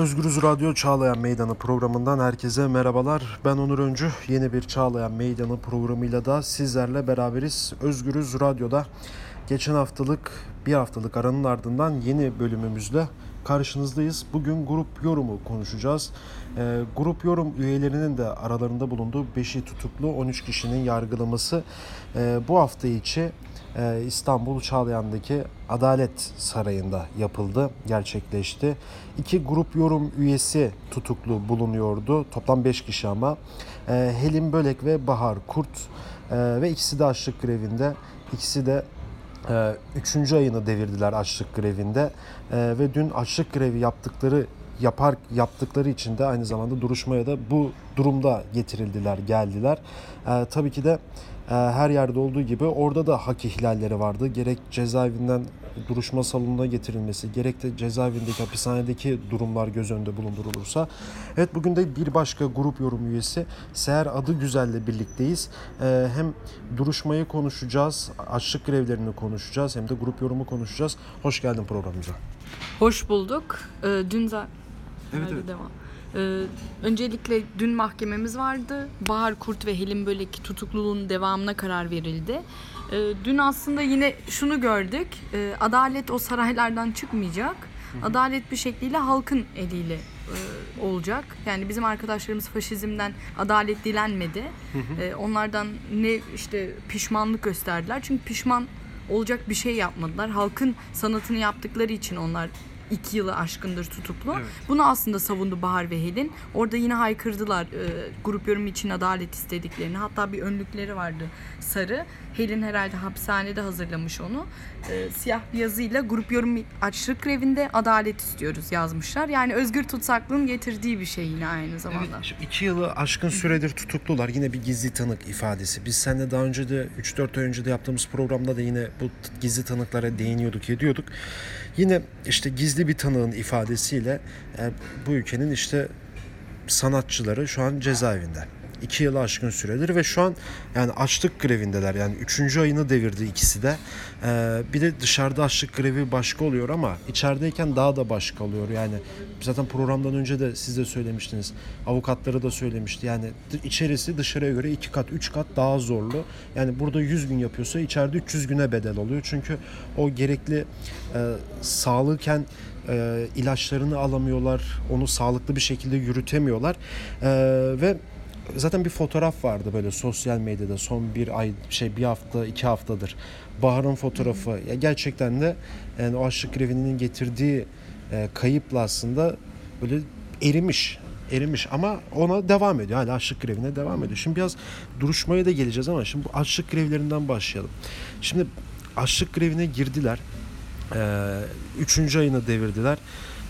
Özgürüz Radyo Çağlayan Meydanı programından herkese merhabalar. Ben Onur Öncü. Yeni bir Çağlayan Meydanı programıyla da sizlerle beraberiz. Özgürüz Radyo'da geçen haftalık bir haftalık aranın ardından yeni bölümümüzle karşınızdayız. Bugün grup yorumu konuşacağız. Ee, grup yorum üyelerinin de aralarında bulunduğu 5'i tutuklu 13 kişinin yargılaması e, bu hafta içi e, İstanbul Çağlayan'daki Adalet Sarayı'nda yapıldı, gerçekleşti. İki grup yorum üyesi tutuklu bulunuyordu. Toplam 5 kişi ama. E, Helin Bölek ve Bahar Kurt e, ve ikisi de açlık grevinde. İkisi de e, üçüncü ayını devirdiler açlık grevinde ve dün açlık grevi yaptıkları yapar yaptıkları için de aynı zamanda duruşmaya da bu durumda getirildiler, geldiler. E, tabii ki de her yerde olduğu gibi orada da hak ihlalleri vardı. Gerek cezaevinden duruşma salonuna getirilmesi, gerek de cezaevindeki hapishanedeki durumlar göz önünde bulundurulursa. Evet bugün de bir başka grup yorum üyesi Seher Adı Güzel'le birlikteyiz. E, hem duruşmayı konuşacağız, açlık grevlerini konuşacağız hem de grup yorumu konuşacağız. Hoş geldin programımıza. Hoş bulduk. Ee, dün za- Evet, Hadi evet. devam. Ee, öncelikle dün mahkememiz vardı. Bahar Kurt ve Helin Bölek tutukluluğun devamına karar verildi. Ee, dün aslında yine şunu gördük. Ee, adalet o saraylardan çıkmayacak. Adalet bir şekliyle halkın eliyle e, olacak. Yani bizim arkadaşlarımız faşizmden adalet dilenmedi. Ee, onlardan ne işte pişmanlık gösterdiler. Çünkü pişman olacak bir şey yapmadılar. Halkın sanatını yaptıkları için onlar iki yılı aşkındır tutuklu. Evet. Bunu aslında savundu Bahar ve Helin. Orada yine haykırdılar e, grup yorumu için adalet istediklerini. Hatta bir önlükleri vardı sarı. Helin herhalde hapishanede hazırlamış onu. E, siyah bir yazıyla grup yorum açlık grevinde adalet istiyoruz yazmışlar. Yani özgür tutsaklığın getirdiği bir şey yine aynı zamanda. Evet, iki yılı aşkın süredir tutuklular. Yine bir gizli tanık ifadesi. Biz seninle daha önce de 3-4 ay önce de yaptığımız programda da yine bu gizli tanıklara değiniyorduk, ediyorduk. Yine işte gizli bir tanığın ifadesiyle e, bu ülkenin işte sanatçıları şu an cezaevinde. İki yılı aşkın süredir ve şu an yani açlık grevindeler. Yani üçüncü ayını devirdi ikisi de. Ee, bir de dışarıda açlık grevi başka oluyor ama içerideyken daha da başka oluyor. Yani zaten programdan önce de siz de söylemiştiniz. Avukatları da söylemişti. Yani içerisi dışarıya göre iki kat, üç kat daha zorlu. Yani burada 100 gün yapıyorsa içeride 300 güne bedel oluyor. Çünkü o gerekli e, sağlıken e, ilaçlarını alamıyorlar. Onu sağlıklı bir şekilde yürütemiyorlar. E, ve zaten bir fotoğraf vardı böyle sosyal medyada son bir ay şey bir hafta iki haftadır. Bahar'ın fotoğrafı ya gerçekten de yani o açlık grevinin getirdiği e, kayıpla aslında böyle erimiş erimiş ama ona devam ediyor. Hala açlık grevine devam ediyor. Şimdi biraz duruşmaya da geleceğiz ama şimdi bu açlık grevlerinden başlayalım. Şimdi açlık grevine girdiler. Ee, üçüncü ayını devirdiler.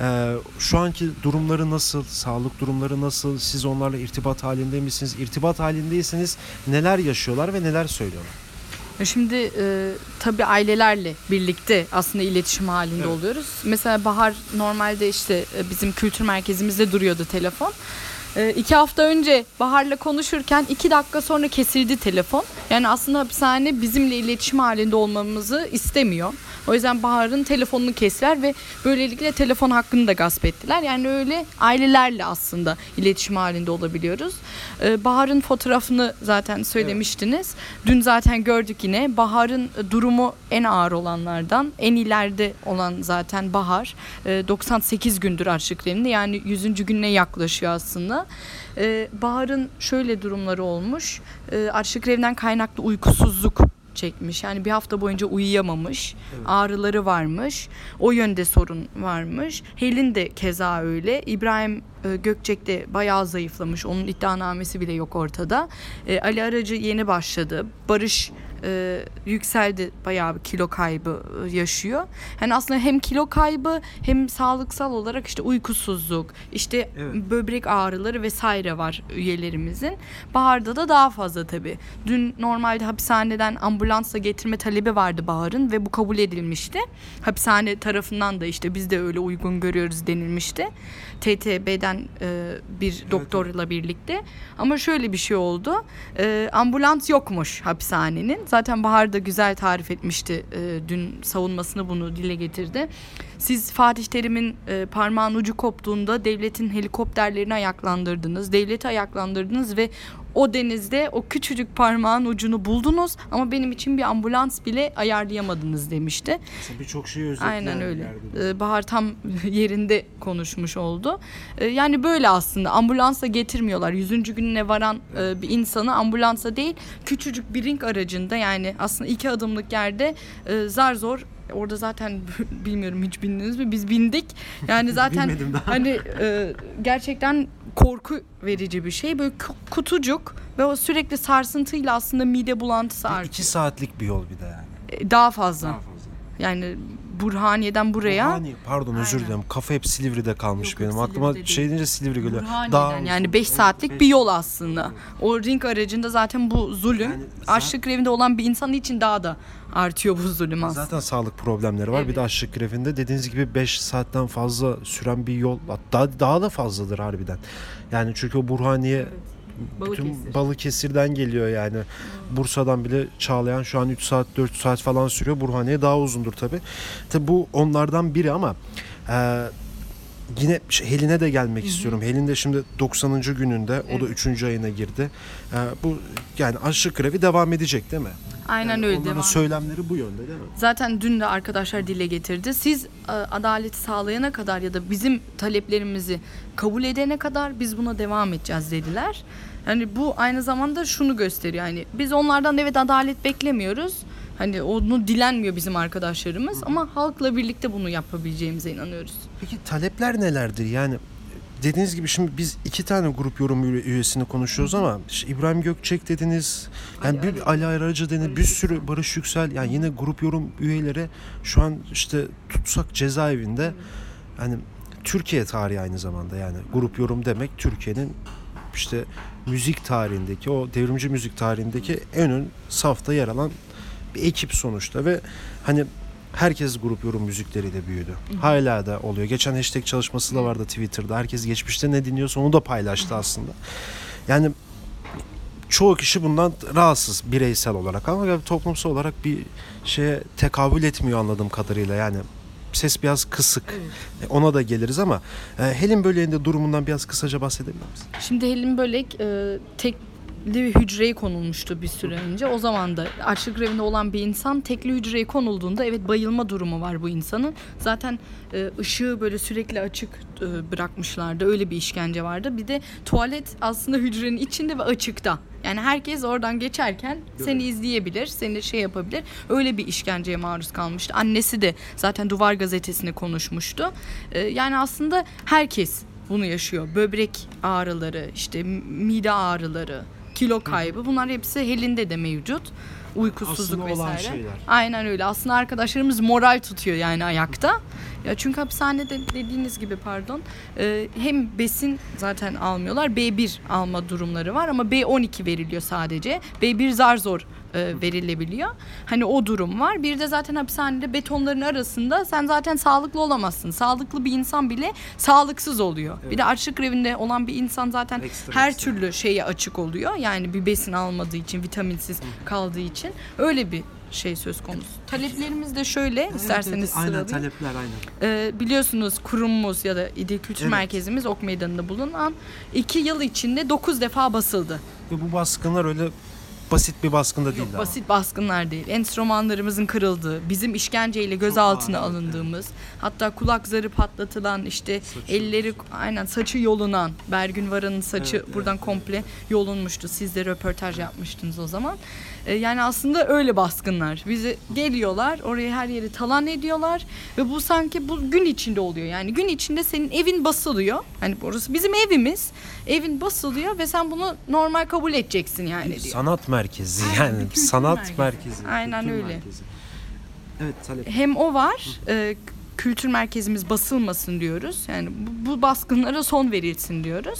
Ee, şu anki durumları nasıl? Sağlık durumları nasıl? Siz onlarla irtibat halinde misiniz? İrtibat halindeyseniz neler yaşıyorlar ve neler söylüyorlar? Şimdi e, tabii ailelerle birlikte aslında iletişim halinde Evet. oluyoruz. Mesela Bahar normalde işte e, bizim kültür merkezimizde duruyordu telefon. E, iki hafta önce Bahar'la konuşurken iki dakika sonra kesildi telefon. Yani aslında hapishane bizimle iletişim halinde olmamızı istemiyor. O yüzden Bahar'ın telefonunu kestiler ve böylelikle telefon hakkını da gasp ettiler. Yani öyle ailelerle aslında iletişim halinde olabiliyoruz. Ee, Bahar'ın fotoğrafını zaten söylemiştiniz. Dün zaten gördük yine. Bahar'ın durumu en ağır olanlardan. En ileride olan zaten Bahar. Ee, 98 gündür açlık. Yani 100. gününe yaklaşıyor aslında. Ee, Bahar'ın şöyle durumları olmuş. Ee, açlık grevinden kaynaklı uykusuzluk çekmiş. Yani bir hafta boyunca uyuyamamış. Ağrıları varmış. O yönde sorun varmış. Helin de keza öyle. İbrahim e, Gökçek de bayağı zayıflamış. Onun iddianamesi bile yok ortada. E, Ali Aracı yeni başladı. Barış e, yükseldi bayağı bir kilo kaybı e, yaşıyor. Yani aslında hem kilo kaybı hem sağlıksal olarak işte uykusuzluk, işte Evet. böbrek ağrıları vesaire var üyelerimizin. Bahar'da da daha fazla tabii. Dün normalde hapishaneden ambulansla getirme talebi vardı Bahar'ın ve bu kabul edilmişti. Hapishane tarafından da işte biz de öyle uygun görüyoruz denilmişti. TTB'den e, bir doktorla birlikte. Ama şöyle bir şey oldu. E, ambulans yokmuş hapishanenin. Zaten Bahar da güzel tarif etmişti. e, dün savunmasını bunu dile getirdi. Siz Fatih Terim'in e, parmağın ucu koptuğunda devletin helikopterlerini ayaklandırdınız. Devleti ayaklandırdınız ve o denizde o küçücük parmağın ucunu buldunuz ama benim için bir ambulans bile ayarlayamadınız demişti. Birçok şeyi özetleyen Aynen öyle. Ee, Bahar tam yerinde konuşmuş oldu. Ee, Yani böyle aslında ambulansa getirmiyorlar. Yüzüncü gününe varan e, bir insanı ambulansa değil küçücük bir ring aracında yani aslında iki adımlık yerde e, zar zor Orada zaten bilmiyorum hiç bindiniz mi? Biz bindik. Yani zaten hani e, gerçekten korku verici bir şey. Böyle ku- kutucuk ve o sürekli sarsıntıyla aslında mide bulantısı artıyor. İki saatlik bir yol bir de yani. E, Daha fazla. Daha fazla. Yani Burhaniye'den buraya. Burhaniye, pardon özür dilerim. Kafa hep Silivri'de kalmış Yok, yok, benim. Aklıma Silivri'de şey deyince Silivri geliyor. Daha yani uzun. 5 saatlik Beş- bir yol aslında. O ring aracında zaten bu zulüm Yani zaten- açlık grevinde olan bir insan için daha da artıyor bu zulüm aslında. Zaten sağlık problemleri var. Bir Evet. de açlık grevinde dediğiniz gibi 5 saatten fazla süren bir yol. Hatta daha da fazladır harbiden. Yani çünkü o Burhaniye bütün Balıkesir. Balıkesir'den geliyor yani. Bursa'dan bile Çağlayan şu an 3 saat 4 saat falan sürüyor. Burhaniye daha uzundur tabi. Tabi bu onlardan biri ama e, yine Helin'e de gelmek istiyorum. Helin de şimdi 90. gününde o da Evet. 3. ayına girdi. E, bu yani açlık grevi devam edecek değil mi? Aynen Yani öyle devam. söylemleri bu yönde değil mi? Zaten dün de arkadaşlar dile getirdi. Siz e, adaleti sağlayana kadar ya da bizim taleplerimizi kabul edene kadar biz buna devam edeceğiz dediler. Yani bu aynı zamanda şunu gösteriyor. Yani biz onlardan evet adalet beklemiyoruz. Hani onu dilenmiyor bizim arkadaşlarımız ama halkla birlikte bunu yapabileceğimize inanıyoruz. Peki talepler nelerdir? Yani dediğiniz gibi şimdi biz iki tane grup yorum üye- üyesini konuşuyoruz ama işte İbrahim Gökçek dediniz, yani Ali bir Ali Ayracı dediniz, bir sürü Barış Yüksel yani yine grup yorum üyeleri şu an işte tutsak cezaevinde. Hani Türkiye tarihi aynı zamanda yani grup yorum demek Türkiye'nin işte müzik tarihindeki o devrimci müzik tarihindeki en ön safta yer alan bir ekip sonuçta ve hani herkes grup yorum müzikleriyle büyüdü. Hala da oluyor. Geçen hashtag çalışması da vardı Twitter'da. Herkes geçmişte ne dinliyorsa onu da paylaştı aslında. Yani çoğu kişi bundan rahatsız bireysel olarak ama toplumsal olarak bir şeye tekabül etmiyor anladığım kadarıyla. Yani ses biraz kısık. E, Ona da geliriz ama e, Helin böleğinde durumundan biraz kısaca bahsedebilir misin? Şimdi Helin Bölek e, tekli hücreye konulmuştu bir süre önce. O zaman da açlık grevinde olan bir insan tekli hücreye konulduğunda evet bayılma durumu var bu insanın. Zaten e, ışığı böyle sürekli açık e, bırakmışlardı. Öyle bir işkence vardı. Bir de tuvalet aslında hücrenin içinde ve açıkta. Yani herkes oradan geçerken seni izleyebilir, seni şey yapabilir. Öyle bir işkenceye maruz kalmıştı. Annesi de zaten Duvar Gazetesi'ne konuşmuştu. E, yani aslında herkes bunu yaşıyor. Böbrek ağrıları, işte mide ağrıları, kilo kaybı bunlar hepsi Helin'de de mevcut. Uykusuzluk Aslında olan vesaire. şeyler. Aynen öyle. Aslında arkadaşlarımız moral tutuyor yani ayakta. Ya çünkü hapishanede dediğiniz gibi pardon e, hem besin zaten almıyorlar B1 alma durumları var ama B12 veriliyor sadece. B1 zar zor verilebiliyor. Hani o durum var. Bir de zaten hapishanede betonların arasında sen zaten sağlıklı olamazsın. Sağlıklı bir insan bile sağlıksız oluyor. Bir de açlık grevinde olan bir insan zaten Ekstra her ekstra. türlü şeye açık oluyor. Yani bir besin almadığı için, vitaminsiz kaldığı için öyle bir şey söz konusu. Taleplerimiz de şöyle isterseniz aynen sıralayayım. talepler aynen. Ee, biliyorsunuz kurumumuz ya da İdil Kültür Evet. Merkezimiz Ok Meydanı'nda bulunan iki yıl içinde 9 defa basıldı. Ve bu baskınlar öyle basit bir baskın da değil Yok basit baskınlar değil. Enstrümanlarımızın kırıldığı, bizim işkenceyle gözaltına ağır, evet. alındığımız, hatta kulak zarı patlatılan, işte elleri aynen saçı yolunan, Bergün Varan'ın saçı Evet, buradan komple yolunmuştu. Siz de röportaj yapmıştınız o zaman. Ee, yani aslında öyle baskınlar. Bize geliyorlar, orayı her yeri talan ediyorlar ve bu sanki bu gün içinde oluyor. Yani gün içinde senin evin basılıyor. Hani orası bizim evimiz. Evin basılıyor ve sen bunu normal kabul edeceksin yani diyor. Sanat merkezi yani kültür sanat merkezi. merkezi. Aynen öyle. merkezi. Evet talep. hem o var e, kültür merkezimiz basılmasın diyoruz. Yani bu, bu baskınlara son verilsin diyoruz.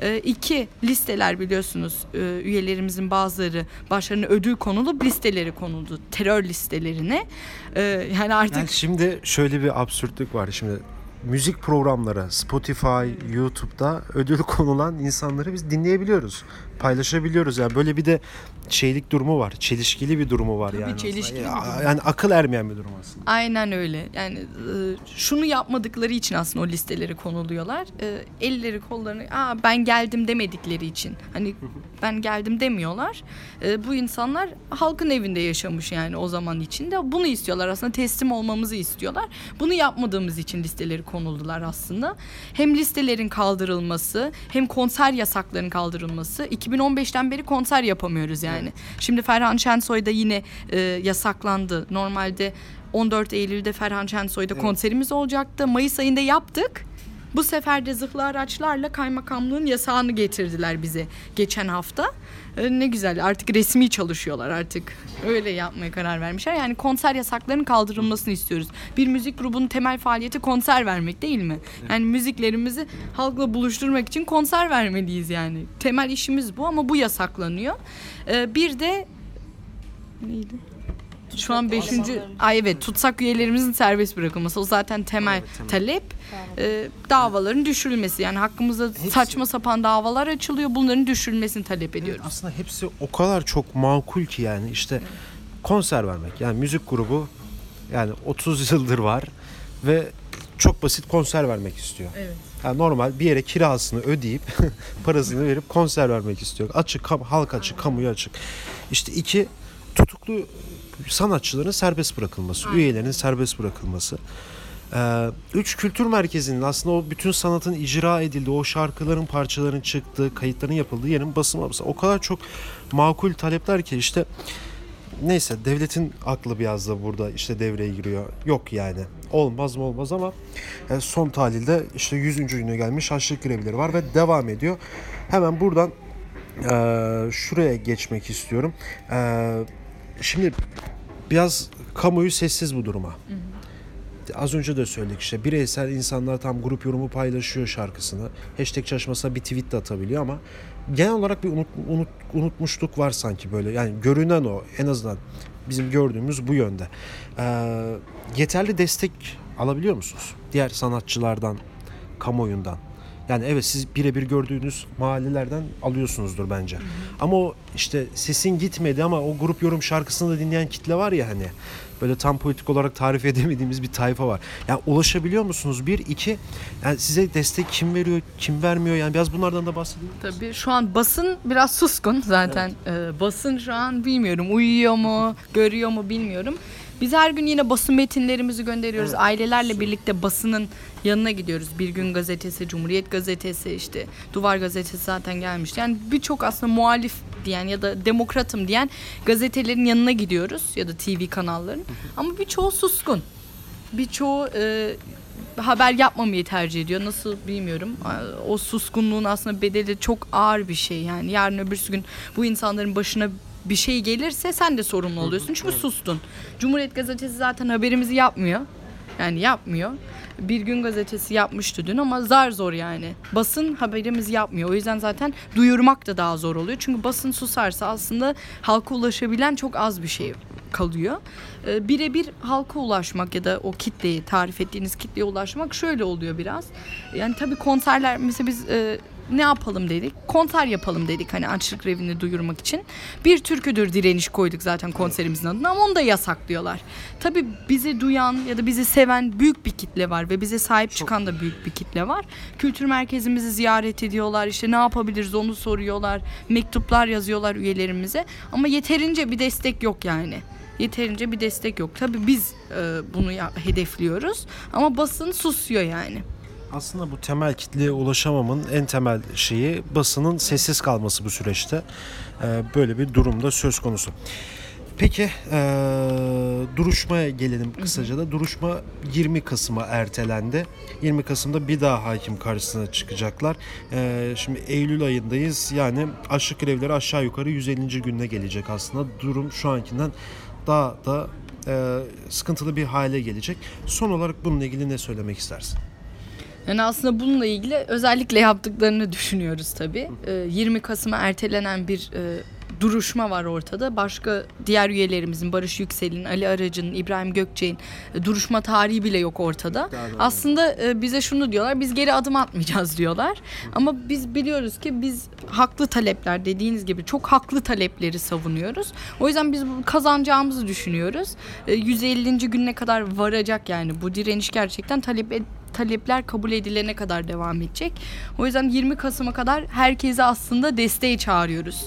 E, iki listeler biliyorsunuz e, üyelerimizin bazıları başlarına ödül konulup listeleri konuldu terör listelerine E, yani artık Yani şimdi şöyle bir absürtlük var. Şimdi müzik programları Spotify, YouTube'da ödül konulan insanları biz dinleyebiliyoruz. Paylaşabiliyoruz yani böyle bir de şeylik durumu var. Çelişkili bir durumu var Tabii yani. çelişkili bir durum. Yani akıl ermeyen bir durum aslında. Aynen öyle. Yani e, şunu yapmadıkları için aslında o listeleri konuluyorlar. Elleri kollarını Aa, ben geldim demedikleri için. Hani ben geldim demiyorlar. Bu insanlar halkın evinde yaşamış yani o zaman içinde. Bunu istiyorlar aslında teslim olmamızı istiyorlar. Bunu yapmadığımız için listeleri konuldular aslında. Hem listelerin kaldırılması hem konser yasaklarının kaldırılması. 2015'ten beri konser yapamıyoruz yani. Şimdi Ferhan Şensoy da yine e, yasaklandı. Normalde 14 Eylül'de Ferhan Şensoy'da konserimiz olacaktı. Mayıs ayında yaptık. Bu sefer de zırhlı araçlarla kaymakamlığın yasağını getirdiler bize geçen hafta. E, ne güzel artık resmi çalışıyorlar artık. Öyle yapmaya karar vermişler. Yani konser yasaklarının kaldırılmasını istiyoruz. Bir müzik grubunun temel faaliyeti konser vermek değil mi? Yani müziklerimizi halkla buluşturmak için konser vermeliyiz yani. Temel işimiz bu ama bu yasaklanıyor. E, bir de neydi? Şu an beşinci, ay evet tutsak üyelerimizin serbest bırakılması. O zaten temel talep. Ee, davaların düşürülmesi. Yani hakkımızda saçma sapan davalar açılıyor. Bunların düşürülmesini talep ediyoruz. Aslında hepsi o kadar çok makul ki yani işte konser vermek. Yani müzik grubu yani 30 yıldır var ve çok basit konser vermek istiyor. Evet. Yani normal bir yere kirasını ödeyip parasını verip konser vermek istiyor. Açık, kam- halk açık, kamuya açık. İşte iki tutuklu sanatçıların serbest bırakılması, üyelerin serbest bırakılması. Ee, üç kültür merkezinin aslında o bütün sanatın icra edildiği, o şarkıların parçaların çıktığı, kayıtların yapıldığı yerin basılması. O kadar çok makul talepler ki işte neyse devletin aklı biraz da burada işte devreye giriyor. Yok yani. Olmaz mı olmaz ama e, son tahlilde işte 100. güne gelmiş açlık grevleri var ve devam ediyor. Hemen buradan e, şuraya geçmek istiyorum. E, şimdi biraz kamuoyu sessiz bu duruma. Az önce de söyledik işte bireysel insanlar tam grup yorumu paylaşıyor şarkısını. Hashtag çalışmasına bir tweet de atabiliyor ama genel olarak bir unut, unut, unutmuşluk var sanki böyle. Yani görünen o en azından bizim gördüğümüz bu yönde. Ee, yeterli destek alabiliyor musunuz? Diğer sanatçılardan, kamuoyundan. Yani evet siz birebir gördüğünüz mahallelerden alıyorsunuzdur bence. Ama o işte sesin gitmedi ama o grup yorum şarkısını da dinleyen kitle var ya hani böyle tam politik olarak tarif edemediğimiz bir tayfa var. Yani ulaşabiliyor musunuz? Bir, iki yani size destek kim veriyor, kim vermiyor? Yani biraz bunlardan da bahsedelim. Tabii şu an basın biraz suskun zaten. Ee, basın şu an bilmiyorum uyuyor mu, görüyor mu bilmiyorum. Biz her gün yine basın metinlerimizi gönderiyoruz. Evet. Ailelerle birlikte basının yanına gidiyoruz. Bir gün gazetesi, Cumhuriyet gazetesi, işte Duvar gazetesi zaten gelmişti. Yani birçok aslında muhalif diyen ya da demokratım diyen gazetelerin yanına gidiyoruz ya da TV kanalların. Ama birçoğu suskun. Birçoğu e, haber yapmamayı tercih ediyor. Nasıl bilmiyorum. O suskunluğun aslında bedeli çok ağır bir şey. Yani yarın öbürsü gün bu insanların başına bir şey gelirse sen de sorumlu oluyorsun. Çünkü sustun. Cumhuriyet gazetesi zaten haberimizi yapmıyor. Yani yapmıyor. Bir gün gazetesi yapmıştı dün ama zar zor yani. Basın haberimizi yapmıyor. O yüzden zaten duyurmak da daha zor oluyor. Çünkü basın susarsa aslında halka ulaşabilen çok az bir şey kalıyor. Ee, Birebir halka ulaşmak ya da o kitleyi tarif ettiğiniz kitleye ulaşmak şöyle oluyor biraz. Yani tabii konserler mesela biz e, ne yapalım dedik? Konser yapalım dedik hani açlık grevini duyurmak için. Bir türküdür direniş koyduk zaten konserimizin adına ama onu da yasaklıyorlar. Tabii bizi duyan ya da bizi seven büyük bir kitle var ve bize sahip çıkan da büyük bir kitle var. Kültür merkezimizi ziyaret ediyorlar. işte ne yapabiliriz onu soruyorlar. Mektuplar yazıyorlar üyelerimize. Ama yeterince bir destek yok yani. Yeterince bir destek yok. Tabii biz e, bunu ya- hedefliyoruz ama basın susuyor yani. Aslında bu temel kitleye ulaşamamın en temel şeyi basının sessiz kalması bu süreçte. Ee, böyle bir durumda söz konusu. Peki ee, duruşmaya gelelim kısaca da. Duruşma 20 Kasım'a ertelendi. 20 Kasım'da bir daha hakim karşısına çıkacaklar. Ee, şimdi Eylül ayındayız. Yani açlık grevleri aşağı yukarı 150. gününe gelecek aslında. Durum şu ankinden daha da sıkıntılı bir hale gelecek. Son olarak bununla ilgili ne söylemek istersin? Yani aslında bununla ilgili özellikle yaptıklarını düşünüyoruz tabii. Ee, 20 Kasım'a ertelenen bir e, duruşma var ortada. Başka diğer üyelerimizin Barış Yüksel'in, Ali Aracı'nın, İbrahim Gökçek'in e, duruşma tarihi bile yok ortada. Aslında e, bize şunu diyorlar. Biz geri adım atmayacağız diyorlar. Ama biz biliyoruz ki biz haklı talepler dediğiniz gibi çok haklı talepleri savunuyoruz. O yüzden biz kazanacağımızı düşünüyoruz. E, 150. gününe kadar varacak yani bu direniş gerçekten talep talepler kabul edilene kadar devam edecek. O yüzden 20 Kasım'a kadar herkese aslında desteği çağırıyoruz.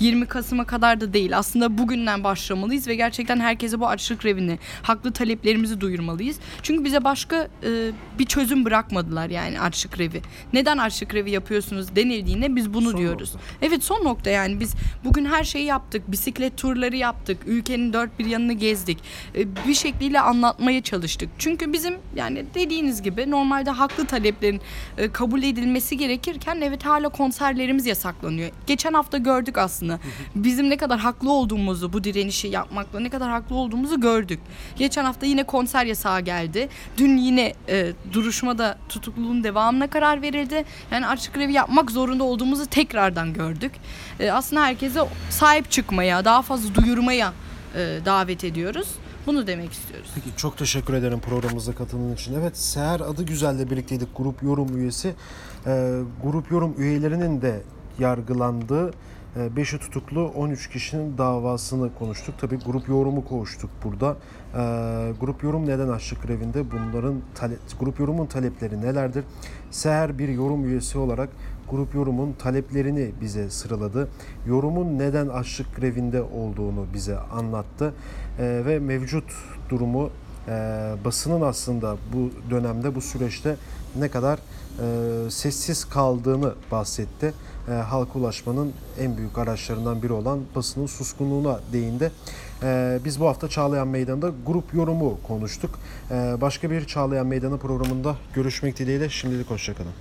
20 Kasım'a kadar da değil. Aslında bugünden başlamalıyız ve gerçekten herkese bu açlık grevini, haklı taleplerimizi duyurmalıyız. Çünkü bize başka e, bir çözüm bırakmadılar yani açlık grevi. Neden açlık grevi yapıyorsunuz denildiğinde biz bunu Son diyoruz. nokta. Evet son nokta yani biz bugün her şeyi yaptık. Bisiklet turları yaptık. Ülkenin dört bir yanını gezdik. E, Bir şekliyle anlatmaya çalıştık. Çünkü bizim yani dediğiniz gibi normalde haklı taleplerin e, kabul edilmesi gerekirken evet hala konserlerimiz yasaklanıyor. Geçen hafta gördük aslında. Bizim ne kadar haklı olduğumuzu bu direnişi yapmakla ne kadar haklı olduğumuzu gördük. Geçen hafta yine konser yasağı geldi. Dün yine e, duruşmada tutukluluğun devamına karar verildi. Yani açık grevi yapmak zorunda olduğumuzu tekrardan gördük. E, aslında herkese sahip çıkmaya, daha fazla duyurmaya e, davet ediyoruz. Bunu demek istiyoruz. Peki çok teşekkür ederim programımıza katıldığın için. Evet Seher adı güzelle birlikteydik grup yorum üyesi. Ee, grup yorum üyelerinin de yargılandığı 5'i tutuklu 13 kişinin davasını konuştuk. Tabii grup yorumu konuştuk burada. Ee, grup yorum neden açlık grevinde? Bunların grup yorumun talepleri nelerdir? Seher bir yorum üyesi olarak grup yorumun taleplerini bize sıraladı. Yorumun neden açlık grevinde olduğunu bize anlattı. Ee, ve mevcut durumu e, basının aslında bu dönemde bu süreçte ne kadar e, sessiz kaldığını bahsetti. E, halka ulaşmanın en büyük araçlarından biri olan basının suskunluğuna değindi. E, biz bu hafta Çağlayan Meydanı'nda grup yorumu konuştuk. E, başka bir Çağlayan Meydanı programında görüşmek dileğiyle şimdilik hoşçakalın.